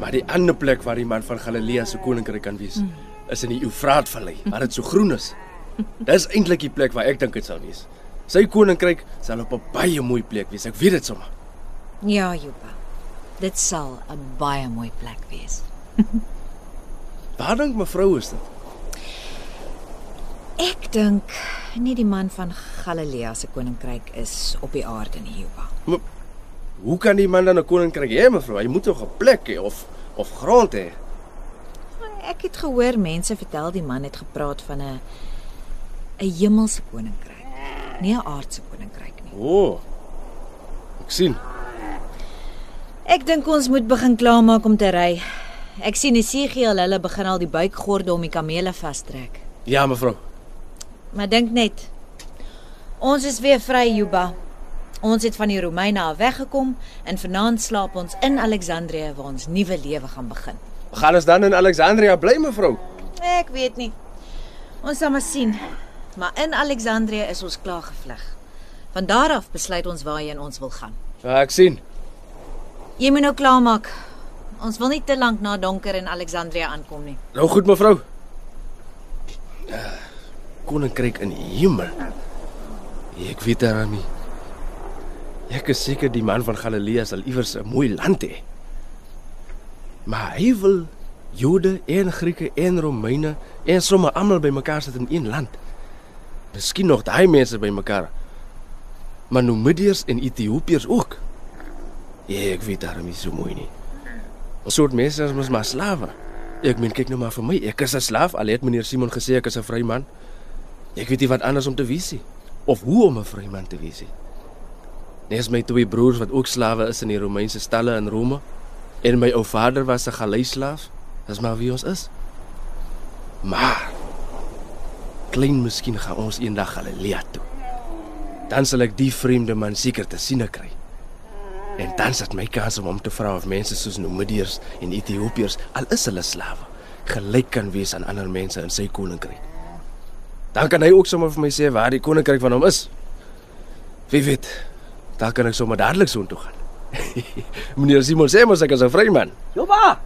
Maar die ander plek waar die man van Galilea se koninkryk kan wees, mm. is in die Eufraatvallei, waar dit so groen is. Dis eintlik die plek waar ek dink dit sal wees. Sy koninkryk sal op 'n baie mooi plek wees. Ek weet dit sommer. Ja, Jopa. Dit sal 'n baie mooi plek wees. Waar dink mevrou is dit? Ek dink nie die man van Galilea se koninkryk is op die aarde nie, Jopa. Maar, hoe kan die man dan 'n koninkryk hê, mevrou? Hy moet tog 'n plek hê of of grond hê. Ek het gehoor mense vertel die man het gepraat van 'n 'n hemelse koninkryk, nie 'n aardse koninkryk nie. O. Oh, ek sien. Ek dink ons moet begin klaarmaak om te ry. Ek sien Esegiel hulle begin al die buikgorde om die kamele vastrek. Ja, mevrou. Maar dink net. Ons is weer vry, Juba. Ons het van die Romeine af weggekom en vanaand slaap ons in Alexandrië waar ons nuwe lewe gaan begin. Gaan ons dan in Alexandria bly, mevrou? Ek weet nie. Ons sal maar sien. Maar in Alexandrië is ons klaar gevlug. Van daar af besluit ons waarheen ons wil gaan. Ja, ek sien. Jy moet nou klaarmaak. Ons wil nie te lank na donker in Alexandrië aankom nie. Nou goed, mevrou. Koninkryk in die hemel. Ek weet daarom nie. Ek is seker die man van Galilea sal iewers 'n mooi land hê. Maar hy wil Jode en Grieke en Romeine en sommer almal bymekaar sit in een land. Miskien nog daai mense bymekaar. Maar Numidiërs en Ethiopiërs ook. Ja, ek weet daarom nie so mooi nie. Ons soort mense is mos maar slawe. Ek meen kyk nou maar vir my, ek is 'n slaaf. Al het meneer Simon gesê ek is 'n vryman. Ek weet nie wat anders om te wees nie of hoe om 'n vryman te wees nie. Nes my twee broers wat ook slawe is in die Romeinse stalle in Rome en my ou vader was 'n galeislaaf. Dis maar wie ons is. Maar klein miskien gaan ons eendag Galilea toe. Dan sal ek die vreemde man seker te sien kry. En dan sit my kans om hom te vra of mense soos Numidiërs en Ethiopiërs al is hulle slawe gelyk kan wees aan ander mense in sy koninkryk. Dan kan hy ook sommer vir my sê waar die koninkryk van hom is. Wie weet, dan kan ek sommer dadelik soontoe gaan. Meneer Simon sê mos ek is 'n vryman. Joba!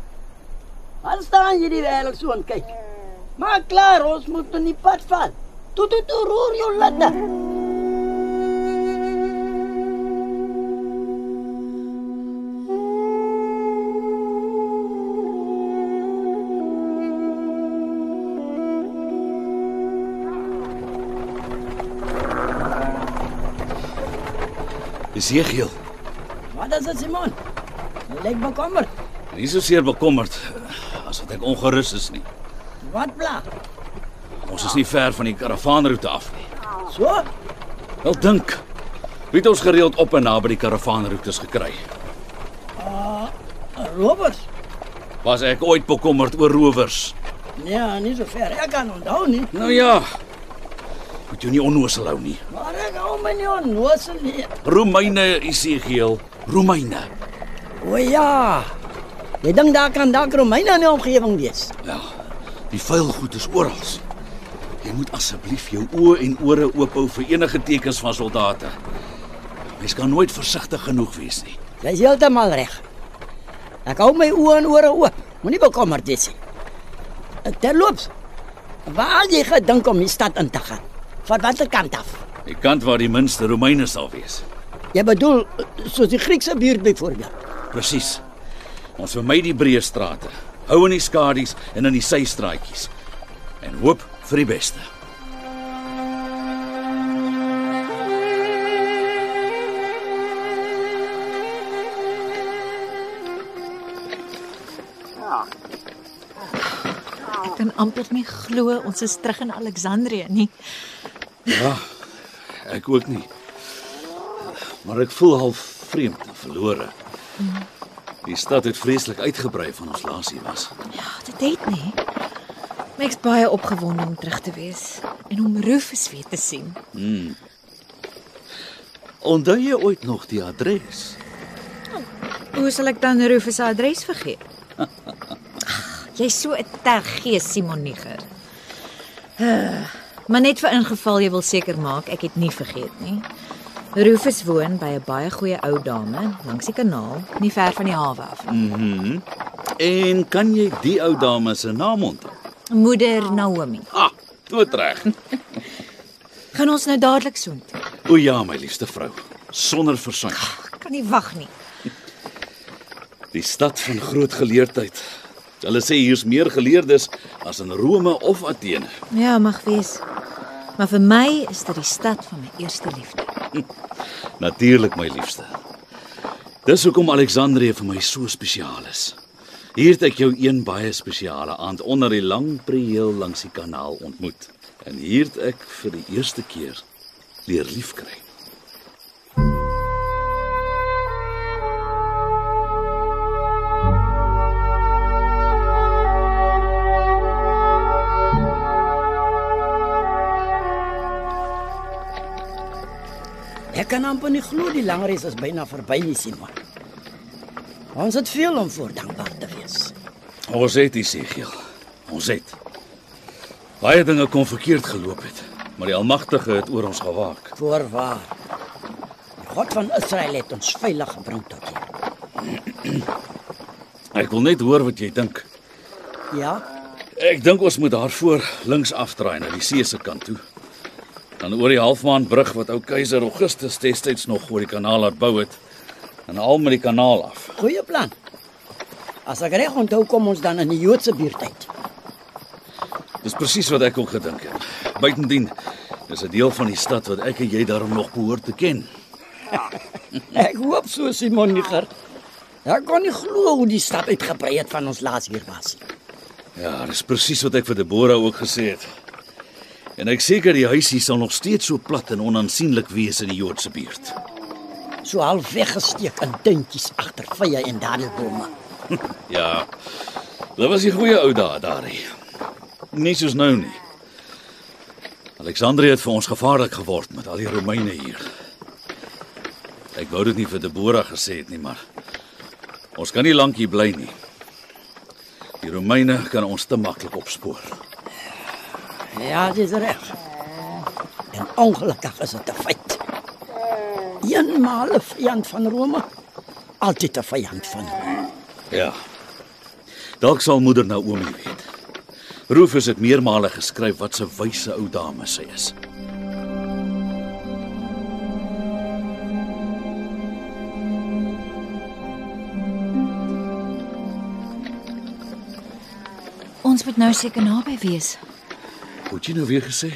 Wat staan jy die wêreld so aan kyk? Maak klaar, ons moet in die pad val. Toe toe toe roer jou ladder. Esegiel, Wat is dit, Simon? Jy lyk bekommerd. nie so seer bekommerd as wat ek ongerus is nie. Wat pla? Ons is nie ver van die karavaanroete af nie. So? Wel dink. Wie het ons gereeld op en na by die karavaanroetes gekry? Robbers? Was ek ooit bekommerd oor rowers? Ja, nie so ver. Ek kan onthou nie. Nou ja. Moet jy nie onnoosel hou nie. Maar ek hou my nie onnoosel nie. Romeine, Esegiel, Romeine. O ja. Jy dink daar kan dalk Romeine in die omgewing wees. Ja. Die vuil goed is oral. Jy moet asseblief jou oë en ore oop hou vir enige tekens van soldate. Mens kan nooit versigtig genoeg wees nie. Jy's heeltemal reg. Ek hou my oë en ore oop. Moenie bekommerd wees nie. Terloops. Waar jy gedink om die stad in te gaan? Van watter kant af? Die kant waar die minste Romeine sal wees. Jy bedoel soos die Griekse buurt byvoorbeeld. Presies. Ons vermy die breë strate. Hou in die skadu's en in die systraatjies. En hoop vir die beste. Ek kan amper nie glo ons is terug in Alexandrië nie. Ja. Ek ook nie. Maar ek voel half vreemd en verlore. Die stad het vreeslik uitgebrei van ons laas hier was. Ja, dit het nie. Maar ek's baie opgewonde om terug te wees en om Rufus weer te sien. Onthou jy ooit nog die adres? Hoe sal ek dan Rufus se adres vergeet? Jy's so 'n tergees, Simon Niger. Uh, maar net vir ingeval jy wil seker maak ek het nie vergeet nie. Rufus woon by 'n baie goeie ou dame langs die kanaal, nie ver van die hawe af. nie. En kan jy die ou dame se naam onthou? Moeder Naomi. Ah, dood reg. Gaan ons nou dadelik soontoe? O ja, my liefste vrou, sonder versuim. Ek kan nie wag nie. Die stad van groot geleerdheid. Hulle sê hier's meer geleerdes as in Rome of Athene. Ja, mag wees. Maar vir my is dit die stad van my eerste liefde. Natuurlik, my liefste. Dis hoekom Alexandrië vir my so spesiaal is. Hier het ek jou een baie spesiale aand onder die lang prieel langs die kanaal ontmoet. En hier het ek vir die eerste keer leer liefkry. Ek kan amper nie glo die lang reis is byna verby nie, Simon. Ons het veel om voor dankbaar te wees. Ons het Isegiel. Ons het. Baie dinge kon verkeerd geloop het, maar die Almagtige het oor ons gewaak. Voorwaar. Die God van Israel het ons veilig gebring tot hier. Ek wil net hoor wat jy dink. Ja, Ek dink ons moet daarvoor links afdraai na die see se kant toe. Dan oor die halfmaanbrug wat ou keiser Augustus destyds nog oor die kanaal laat bou het en al met die kanaal af. goeie plan. As ek reg onthou kom ons dan in die Joodse buurtyd. Dis presies wat ek ook gedink het. Buitendien is 'n deel van die stad wat ek en jy daarom nog behoort te ken. Ek hoop so Simon Niger. Ek kon nie glo hoe die stad uitgebrei het van ons laas hier was. Ja, dis presies wat ek vir Deborah ook gesê het. En ek seker die huisie sal nog steeds so plat en onaansienlik wees in die Joodse buurt. So half weggesteek in tuintjies agter vye en dadelbome. Ja. Dit was die goeie ou dae daarin. Nie soos nou nie. Alexandrië het vir ons gevaarlik geword met al die Romeine hier. Ek wou dit nie vir Deborah gesê het nie, maar ons kan nie lank hier bly nie. Die Romeine kan ons te maklik opspoor. Ja, dis reg. En ongelukkig is dit 'n feit. Eenmaal 'n vyand van Rome, altyd 'n vyand van Rome. Ja. Dalk sal moeder Naomi weet. Rufus het meermale geskryf wat 'n wyse ou dame sy is. Ons moet nou seker naby wees. Het jy nou weer gesê?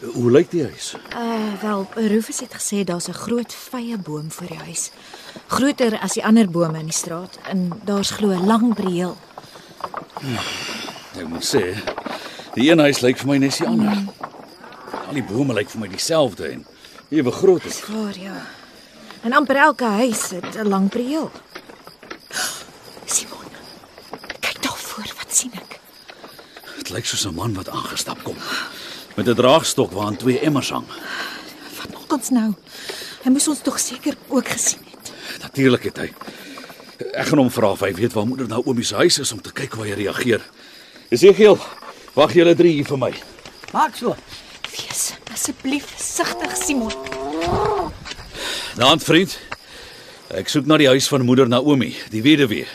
Hoe lyk die huis? Uh wel, Rufus het gesê daar's 'n groot vye boom voor die huis. Groter as die ander bome in die straat en daar's glo 'n lang breël. Ek moet sê, die een huis lyk vir my net die ander. Al die bome lyk vir my dieselfde en ewe groot. is. Waar ja. En amper elke huis het 'n lang breël. Simon. Kyk daar voor, wat sien ek? Lyk soos 'n man wat aangestap kom met 'n draagstok waaraan twee emmers hang. Wat maak ons nou? Hy moes ons tog seker ook gesien het. Natuurlik het hy. Ek gaan hom vra of hy weet waar moeder Naomi se huis is om te kyk hoe hy reageer. Esegiel, wag julle drie hier vir my. Maak so. Wees asseblief versigtig, Simon. Daan vriend. Ek soek na die huis van moeder Naomi, die weduwee.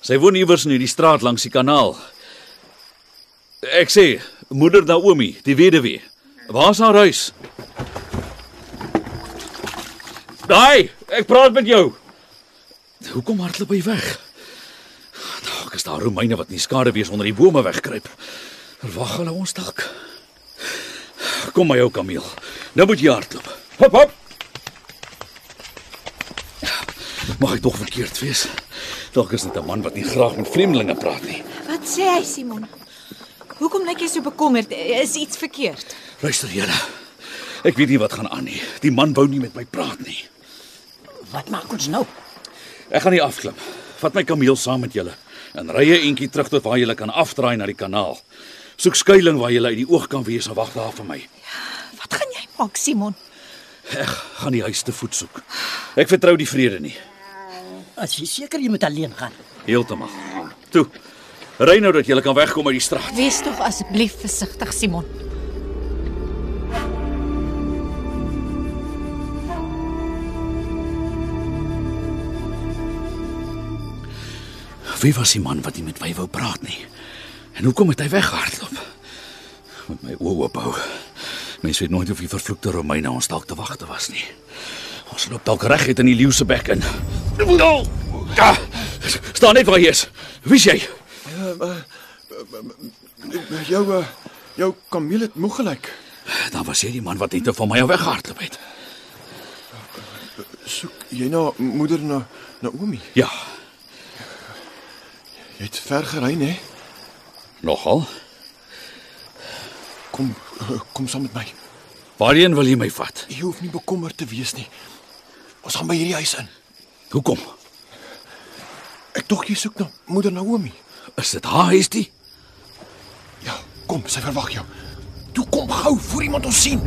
Sy woon iewers in hierdie straat langs die kanaal. Ek sê, moeder Naomi, die weduwee. Waar's haar huis? Daai, ek praat met jou. Hoekom hardloop hy weg? Dalk is daar Romeine wat nie skade wees onder die bome wegkruip. Verwag hulle ons dalk. Kom my ou kameel. Nou moet jy hardloop. Hop hop. Mag ek tog verkeerd wees? Dalk is dit 'n man wat nie graag met vreemdelinge praat nie. Wat sê hy, Simon? Hoekom lyk jy so bekommerd? Is iets verkeerd? Luister julle. Ek weet nie wat gaan aan nie. Die man wou nie met my praat nie. Wat maak ons nou? Ek gaan nie afklim. Vat my kameel saam met julle en ry 'n entjie terug tot waar julle kan afdraai na die kanaal. Soek skuilings waar julle uit die oog kan wees en wag daar vir my. Wat gaan jy maak, Simon? Ek gaan die huis te voet soek. Ek vertrou die vrede nie. As jy seker jy moet alleen gaan. Heeltemal. Toe. Ry nou dat julle kan wegkom uit die straat. Wees tog asseblief versigtig, Simon. Wie was die man wat nie met my wou praat nie? En hoekom het hy weggehardloop? Met my oë oop hou. Mense weet nooit of die vervloekte Romeine ons dalk te wagte was nie. Ons loop dalk reguit in die leeu se bek in. Oh, ah, staan net waar jy is. Wie's jy? Jou uh, jou kameel het moeg gelyk. Dan was jy die man wat net van my af weggehardloop het. Soek jy na moeder na Naomi? Ja, Jy het ver gery, hè? nogal. Kom uh, kom saam met my. Waarheen wil jy my vat? Jy hoef nie bekommerd te wees nie. Ons gaan by hierdie huis in. Hoekom? Ek dog jy soek na moeder Naomi. Is dit haar huis die? Ja, kom, sy verwag jou. Toe kom gou voor iemand ons sien.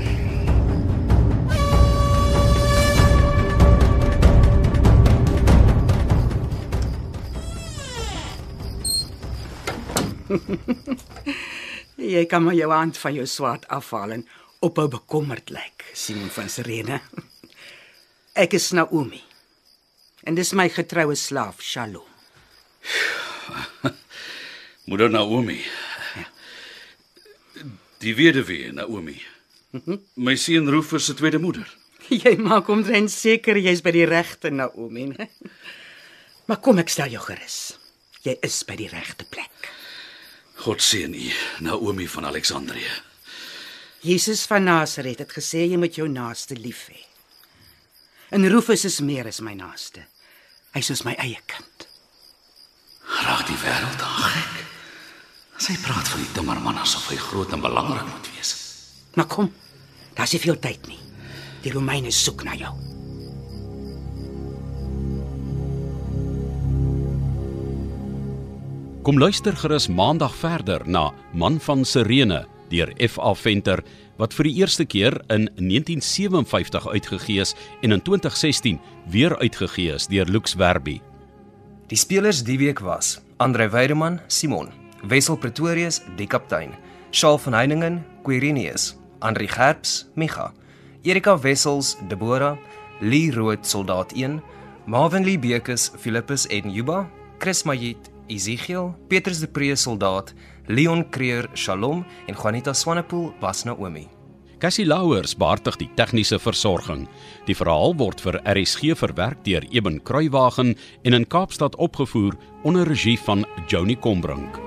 Jy kan maar jou hand van jou swaard afhaal en ophou bekommerd lyk, Simon van Sirene. Ek is Naomi. En dis my getroue slaaf, Shalom. Moeder Naomi. Die weduwee Naomi. My seun Rufus se tweede moeder. Jy maak omtrent seker jy's by die regte Naomi? Maar kom ek stel jou gerus. Jy is by die regte plek. God seën u, Naomi van Alexandrië. Jesus van Nasaret het gesê jy moet jou naaste lief hê. En Rufus is meer as my naaste. Hy's soos my eie kind. Raak die wêreld aan gek. Sy praat van die timmerman asof hy groot en belangrik moet wees. Maar kom, daar's nie veel tyd nie. Die Romeine soek na jou. Kom luister gerus maandag verder na Man van Sirene deur F.A. Venter wat vir die eerste keer in 1957 uitgegee is en in 2016 weer uitgegee is deur Lux Werby. Die spelers die week was: Andre Weideman, Simon, Wessel Pretorius, die kaptein, Shaal van Heiningen, Quirinius, Andri Gerps, Micha, Erika Wessels, Deborah, Lee Rood, soldaat 1, Marvin Lee Bekes, Philippus en Juba, Chris Majid, Ezekiel, Petrus de Pre, soldaat, Leon Creer, Shalom en Juanita Swanepoel was Naomi. Cassie Louwers behartig die tegniese versorging. Die verhaal word vir RSG verwerk deur Eben Kruiwagen en in Kaapstad opgevoer onder regie van Joni Combrink.